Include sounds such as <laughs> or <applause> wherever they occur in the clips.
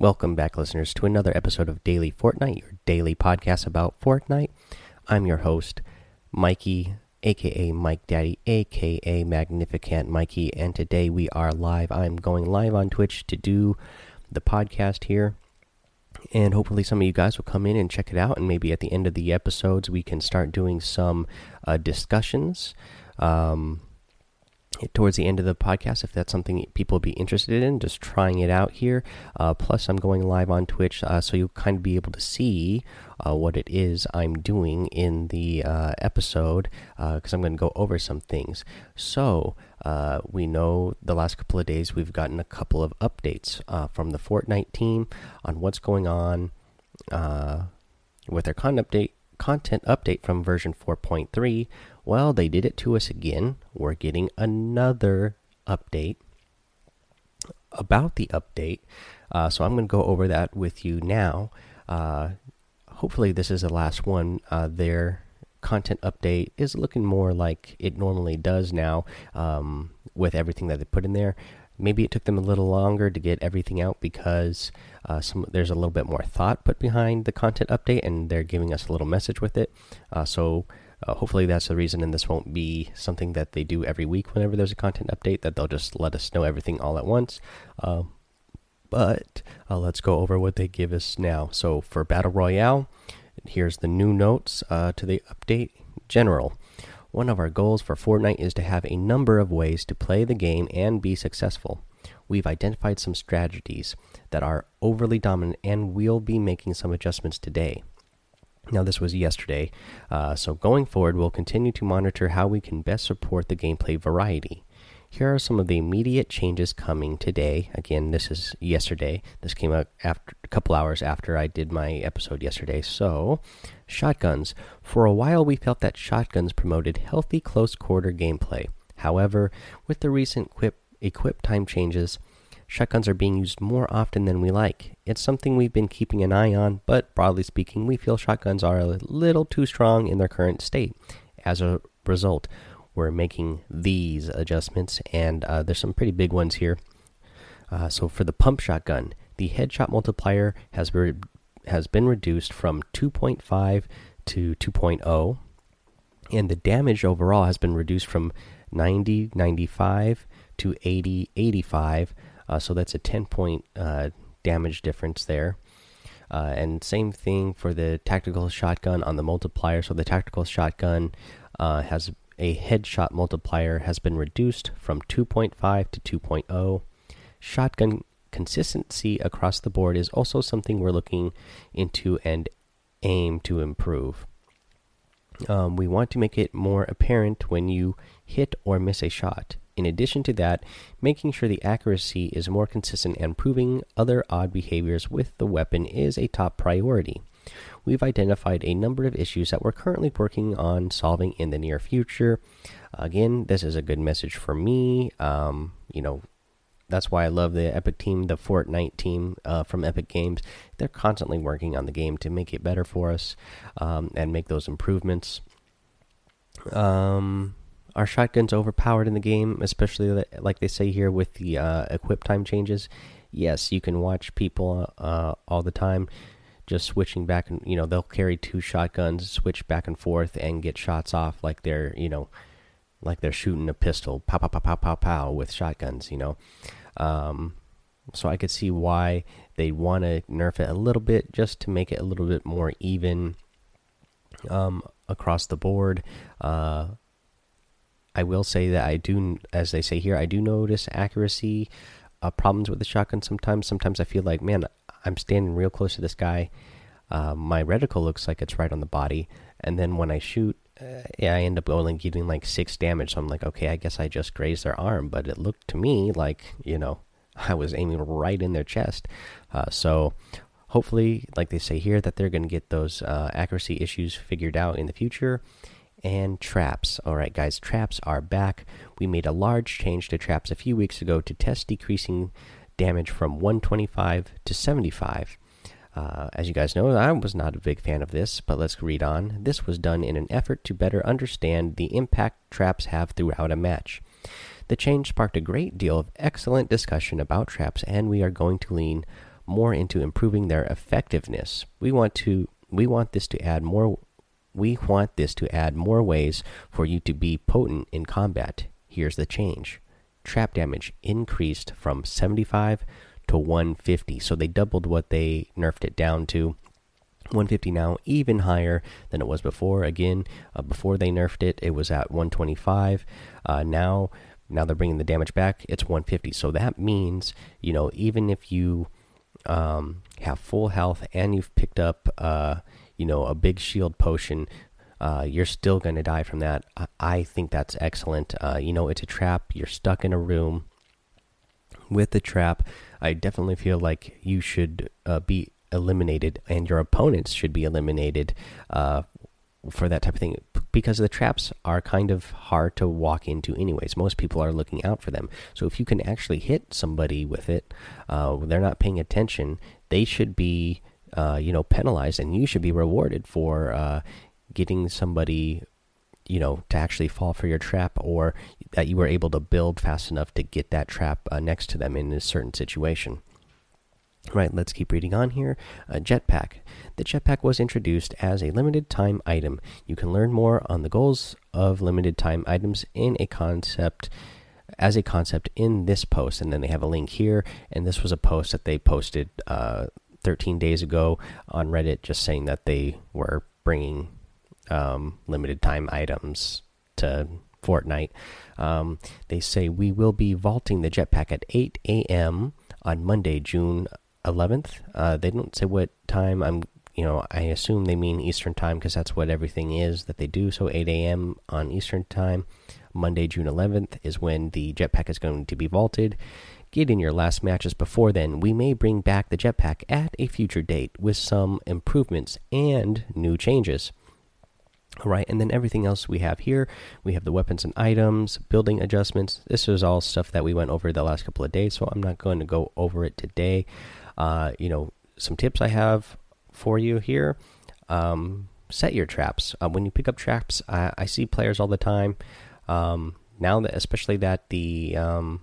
Welcome back, listeners, to another episode of Daily Fortnite, your daily podcast about Fortnite. I'm your host, Mikey, aka Mike Daddy, aka Magnificent Mikey, and today we are live. I'm going live on Twitch to do the podcast here and hopefully some of you guys will come in and check it out and maybe at the end of the episodes we can start doing some uh, discussions um, towards the end of the podcast if that's something people would be interested in just trying it out here. Uh, plus i'm going live on twitch uh, so you'll kind of be able to see uh, what it is i'm doing in the uh, episode because uh, i'm going to go over some things. So uh, we know the last couple of days we've gotten a couple of updates from the fortnite team on what's going on with their content update content update from version 4.3 well, they did it to us again. We're getting another update about the update. Uh, so I'm going to go over that with you now. Uh, hopefully, this is the last one. Uh, their content update is looking more like it normally does now um, with everything that they put in there. Maybe it took them a little longer to get everything out because uh, some, there's a little bit more thought put behind the content update, and they're giving us a little message with it. Uh, so uh, hopefully, that's the reason, and this won't be something that they do every week whenever there's a content update, that they'll just let us know everything all at once. Uh, but uh, let's go over what they give us now. So, for Battle Royale, here's the new notes uh, to the update General. One of our goals for Fortnite is to have a number of ways to play the game and be successful. We've identified some strategies that are overly dominant, and we'll be making some adjustments today. Now, this was yesterday, uh, so going forward, we'll continue to monitor how we can best support the gameplay variety. Here are some of the immediate changes coming today. Again, this is yesterday. This came out after a couple hours after I did my episode yesterday. So, shotguns. For a while, we felt that shotguns promoted healthy close quarter gameplay. However, with the recent equip, equip time changes, shotguns are being used more often than we like. It's something we've been keeping an eye on, but broadly speaking, we feel shotguns are a little too strong in their current state. As a result, we're making these adjustments, and uh, there's some pretty big ones here. Uh, so for the pump shotgun, the headshot multiplier has has been reduced from 2.5 to 2.0, and the damage overall has been reduced from 90 95 to 80 85 uh, so that's a 10 point uh, damage difference there. Uh, and same thing for the tactical shotgun on the multiplier. So the tactical shotgun uh, has a headshot multiplier has been reduced from 2.5 to 2.0. Shotgun consistency across the board is also something we're looking into and aim to improve. Um, we want to make it more apparent when you hit or miss a shot. In addition to that, making sure the accuracy is more consistent and proving other odd behaviors with the weapon is a top priority. We've identified a number of issues that we're currently working on solving in the near future. Again, this is a good message for me. Um, you know, that's why I love the Epic team, the Fortnite team uh, from Epic Games. They're constantly working on the game to make it better for us um, and make those improvements. Um, are shotguns overpowered in the game, especially like they say here with the uh, equip time changes? Yes, you can watch people uh, all the time just switching back and you know they'll carry two shotguns, switch back and forth, and get shots off like they're you know like they're shooting a pistol, pow pow pow pow pow pow with shotguns. You know, um, so I could see why they want to nerf it a little bit just to make it a little bit more even um, across the board. Uh, I will say that I do, as they say here, I do notice accuracy uh, problems with the shotgun sometimes. Sometimes I feel like, man, I'm standing real close to this guy. Uh, my reticle looks like it's right on the body, and then when I shoot, uh, I end up only getting like six damage. So I'm like, okay, I guess I just grazed their arm, but it looked to me like, you know, <laughs> I was aiming right in their chest. Uh, so hopefully, like they say here, that they're going to get those uh, accuracy issues figured out in the future. And traps. All right, guys, traps are back. We made a large change to traps a few weeks ago to test decreasing damage from 125 to 75. Uh, as you guys know, I was not a big fan of this, but let's read on. This was done in an effort to better understand the impact traps have throughout a match. The change sparked a great deal of excellent discussion about traps, and we are going to lean more into improving their effectiveness. We want to we want this to add more we want this to add more ways for you to be potent in combat. Here's the change. Trap damage increased from 75 to 150. So they doubled what they nerfed it down to. 150 now, even higher than it was before. Again, uh, before they nerfed it, it was at 125. Uh, now, now they're bringing the damage back. It's 150. So that means, you know, even if you um, have full health and you've picked up, uh, you know, a big shield potion, uh, you're still going to die from that. I, I think that's excellent. Uh, you know, it's a trap. You're stuck in a room with the trap. I definitely feel like you should uh, be eliminated and your opponents should be eliminated uh, for that type of thing because the traps are kind of hard to walk into anyways most people are looking out for them so if you can actually hit somebody with it uh, they're not paying attention they should be uh, you know penalized and you should be rewarded for uh, getting somebody you know to actually fall for your trap or that you were able to build fast enough to get that trap uh, next to them in a certain situation Right, let's keep reading on here. A jetpack. The jetpack was introduced as a limited time item. You can learn more on the goals of limited time items in a concept as a concept in this post and then they have a link here and this was a post that they posted uh, 13 days ago on reddit just saying that they were bringing um, limited time items to Fortnite. Um, they say we will be vaulting the jetpack at 8 a.m. on Monday, June 11th. Uh, they don't say what time. I'm, you know, I assume they mean Eastern time because that's what everything is that they do. So 8 a.m. on Eastern time, Monday, June 11th is when the jetpack is going to be vaulted. Get in your last matches before then. We may bring back the jetpack at a future date with some improvements and new changes. All right, and then everything else we have here, we have the weapons and items, building adjustments. This is all stuff that we went over the last couple of days, so I'm not going to go over it today. Uh, you know, some tips I have for you here. Um, set your traps. Uh, when you pick up traps, I, I, see players all the time. Um, now that, especially that the um,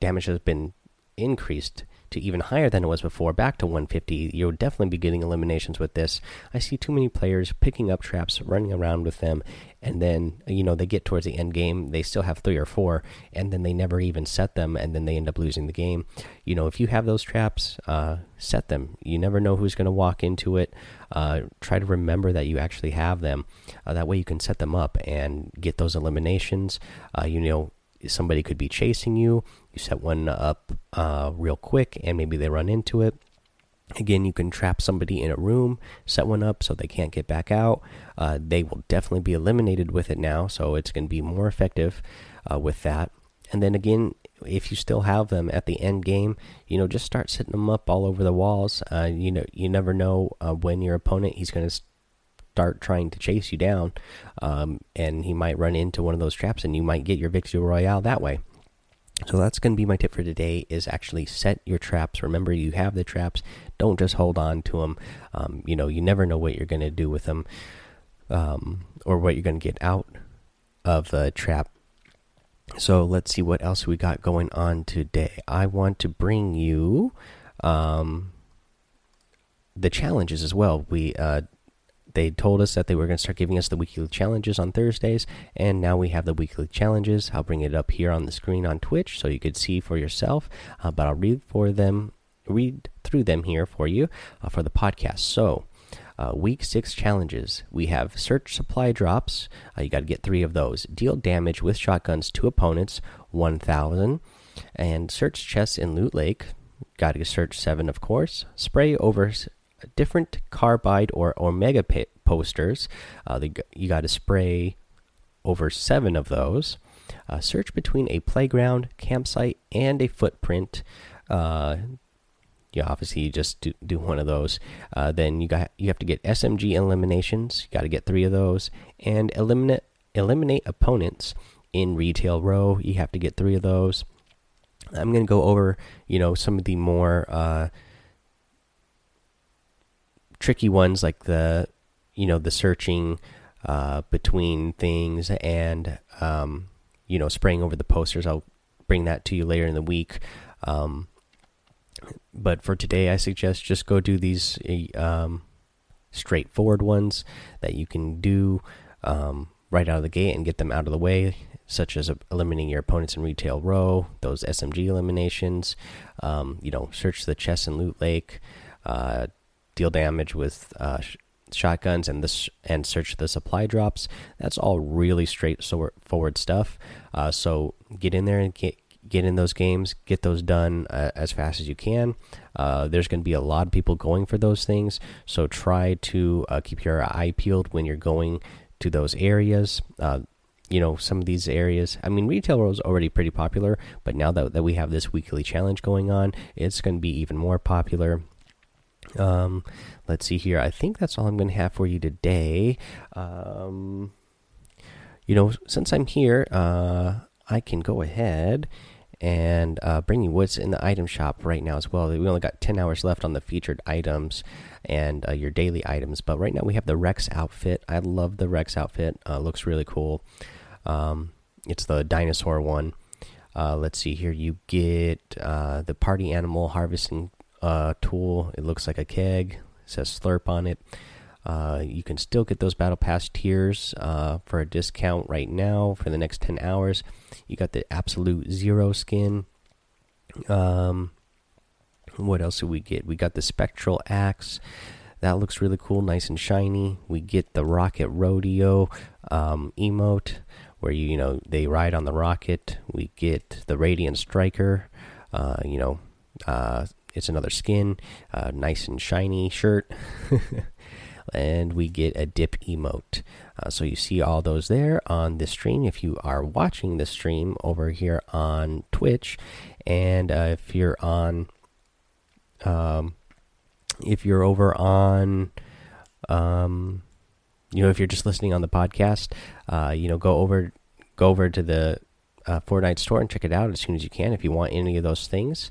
damage has been increased to even higher than it was before, back to 150. You'll definitely be getting eliminations with this. I see too many players picking up traps, running around with them, and then you know they get towards the end game, they still have three or four, and then they never even set them, and then they end up losing the game. You know, if you have those traps, uh, set them. You never know who's going to walk into it. Uh, try to remember that you actually have them. Uh, that way, you can set them up and get those eliminations. Uh, you know, somebody could be chasing you. You set one up uh, real quick, and maybe they run into it. Again, you can trap somebody in a room, set one up so they can't get back out. Uh, they will definitely be eliminated with it now, so it's going to be more effective uh, with that. And then again, if you still have them at the end game, you know, just start setting them up all over the walls. Uh, you know, you never know uh, when your opponent he's going to start trying to chase you down, um, and he might run into one of those traps, and you might get your victory royale that way. So that's going to be my tip for today: is actually set your traps. Remember, you have the traps. Don't just hold on to them. Um, you know, you never know what you're going to do with them, um, or what you're going to get out of the trap. So let's see what else we got going on today. I want to bring you um, the challenges as well. We uh, they told us that they were going to start giving us the weekly challenges on Thursdays, and now we have the weekly challenges. I'll bring it up here on the screen on Twitch so you could see for yourself, uh, but I'll read for them, read through them here for you uh, for the podcast. So, uh, week six challenges we have search supply drops. Uh, you got to get three of those. Deal damage with shotguns to opponents, 1,000. And search chests in Loot Lake. Got to search seven, of course. Spray over different carbide or omega pit posters. Uh, you got to spray over seven of those. Uh, search between a playground, campsite, and a footprint. Uh, yeah, obviously you just do, do one of those. Uh, then you got you have to get SMG eliminations. You got to get three of those, and eliminate eliminate opponents in retail row. You have to get three of those. I'm going to go over you know some of the more uh, tricky ones like the you know the searching uh, between things and um, you know spraying over the posters. I'll bring that to you later in the week. Um, but for today, I suggest just go do these um, straightforward ones that you can do um, right out of the gate and get them out of the way, such as eliminating your opponents in retail row, those SMG eliminations. Um, you know, search the chest and loot lake, uh, deal damage with uh, sh shotguns, and this and search the supply drops. That's all really straightforward stuff. Uh, so get in there and get get in those games, get those done uh, as fast as you can. Uh, there's going to be a lot of people going for those things, so try to uh, keep your eye peeled when you're going to those areas. Uh, you know, some of these areas, I mean, retail row is already pretty popular, but now that, that we have this weekly challenge going on, it's going to be even more popular. Um, let's see here. I think that's all I'm going to have for you today. Um, you know, since I'm here, uh, I can go ahead and uh, bring you what's in the item shop right now as well. We only got 10 hours left on the featured items and uh, your daily items, but right now we have the Rex outfit. I love the Rex outfit, uh, looks really cool. Um, it's the dinosaur one. Uh, let's see here. You get uh, the party animal harvesting uh, tool. It looks like a keg. It says slurp on it. Uh, you can still get those battle pass tiers uh, for a discount right now for the next 10 hours you got the absolute zero skin um what else do we get we got the spectral axe that looks really cool nice and shiny we get the rocket rodeo um, emote where you you know they ride on the rocket we get the radiant striker uh, you know uh, it's another skin uh, nice and shiny shirt <laughs> and we get a dip emote. Uh, so you see all those there on the stream if you are watching the stream over here on Twitch, and uh, if you're on, um, if you're over on, um, you know, if you're just listening on the podcast, uh, you know, go over, go over to the uh, Fortnite store and check it out as soon as you can if you want any of those things.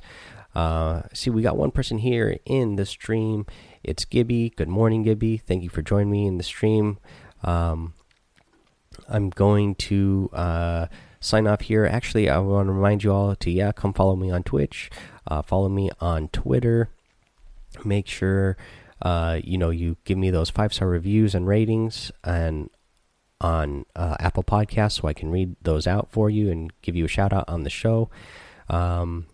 Uh, see, we got one person here in the stream. It's Gibby. Good morning, Gibby. Thank you for joining me in the stream. Um, I'm going to uh, sign off here. Actually, I want to remind you all to yeah, come follow me on Twitch, uh, follow me on Twitter. Make sure uh, you know you give me those five star reviews and ratings and on uh, Apple Podcasts so I can read those out for you and give you a shout out on the show. Um,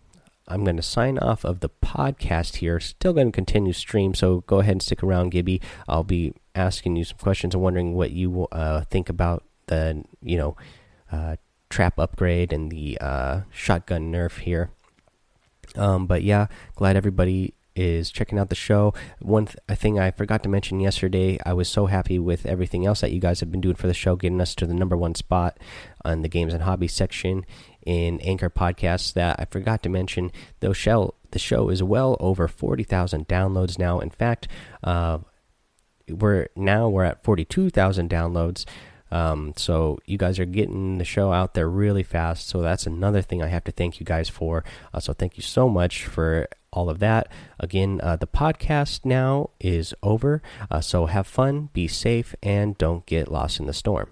I'm going to sign off of the podcast here. Still going to continue stream, so go ahead and stick around, Gibby. I'll be asking you some questions and wondering what you uh, think about the you know uh, trap upgrade and the uh, shotgun nerf here. Um, but yeah, glad everybody is checking out the show. One th thing I forgot to mention yesterday, I was so happy with everything else that you guys have been doing for the show, getting us to the number one spot on the games and hobbies section in Anchor Podcasts that I forgot to mention. though, show, the show is well over 40,000 downloads now. In fact, uh, we're now we're at 42,000 downloads. Um, so you guys are getting the show out there really fast. So that's another thing I have to thank you guys for. Uh, so thank you so much for all of that. Again, uh, the podcast now is over. Uh, so have fun, be safe, and don't get lost in the storm.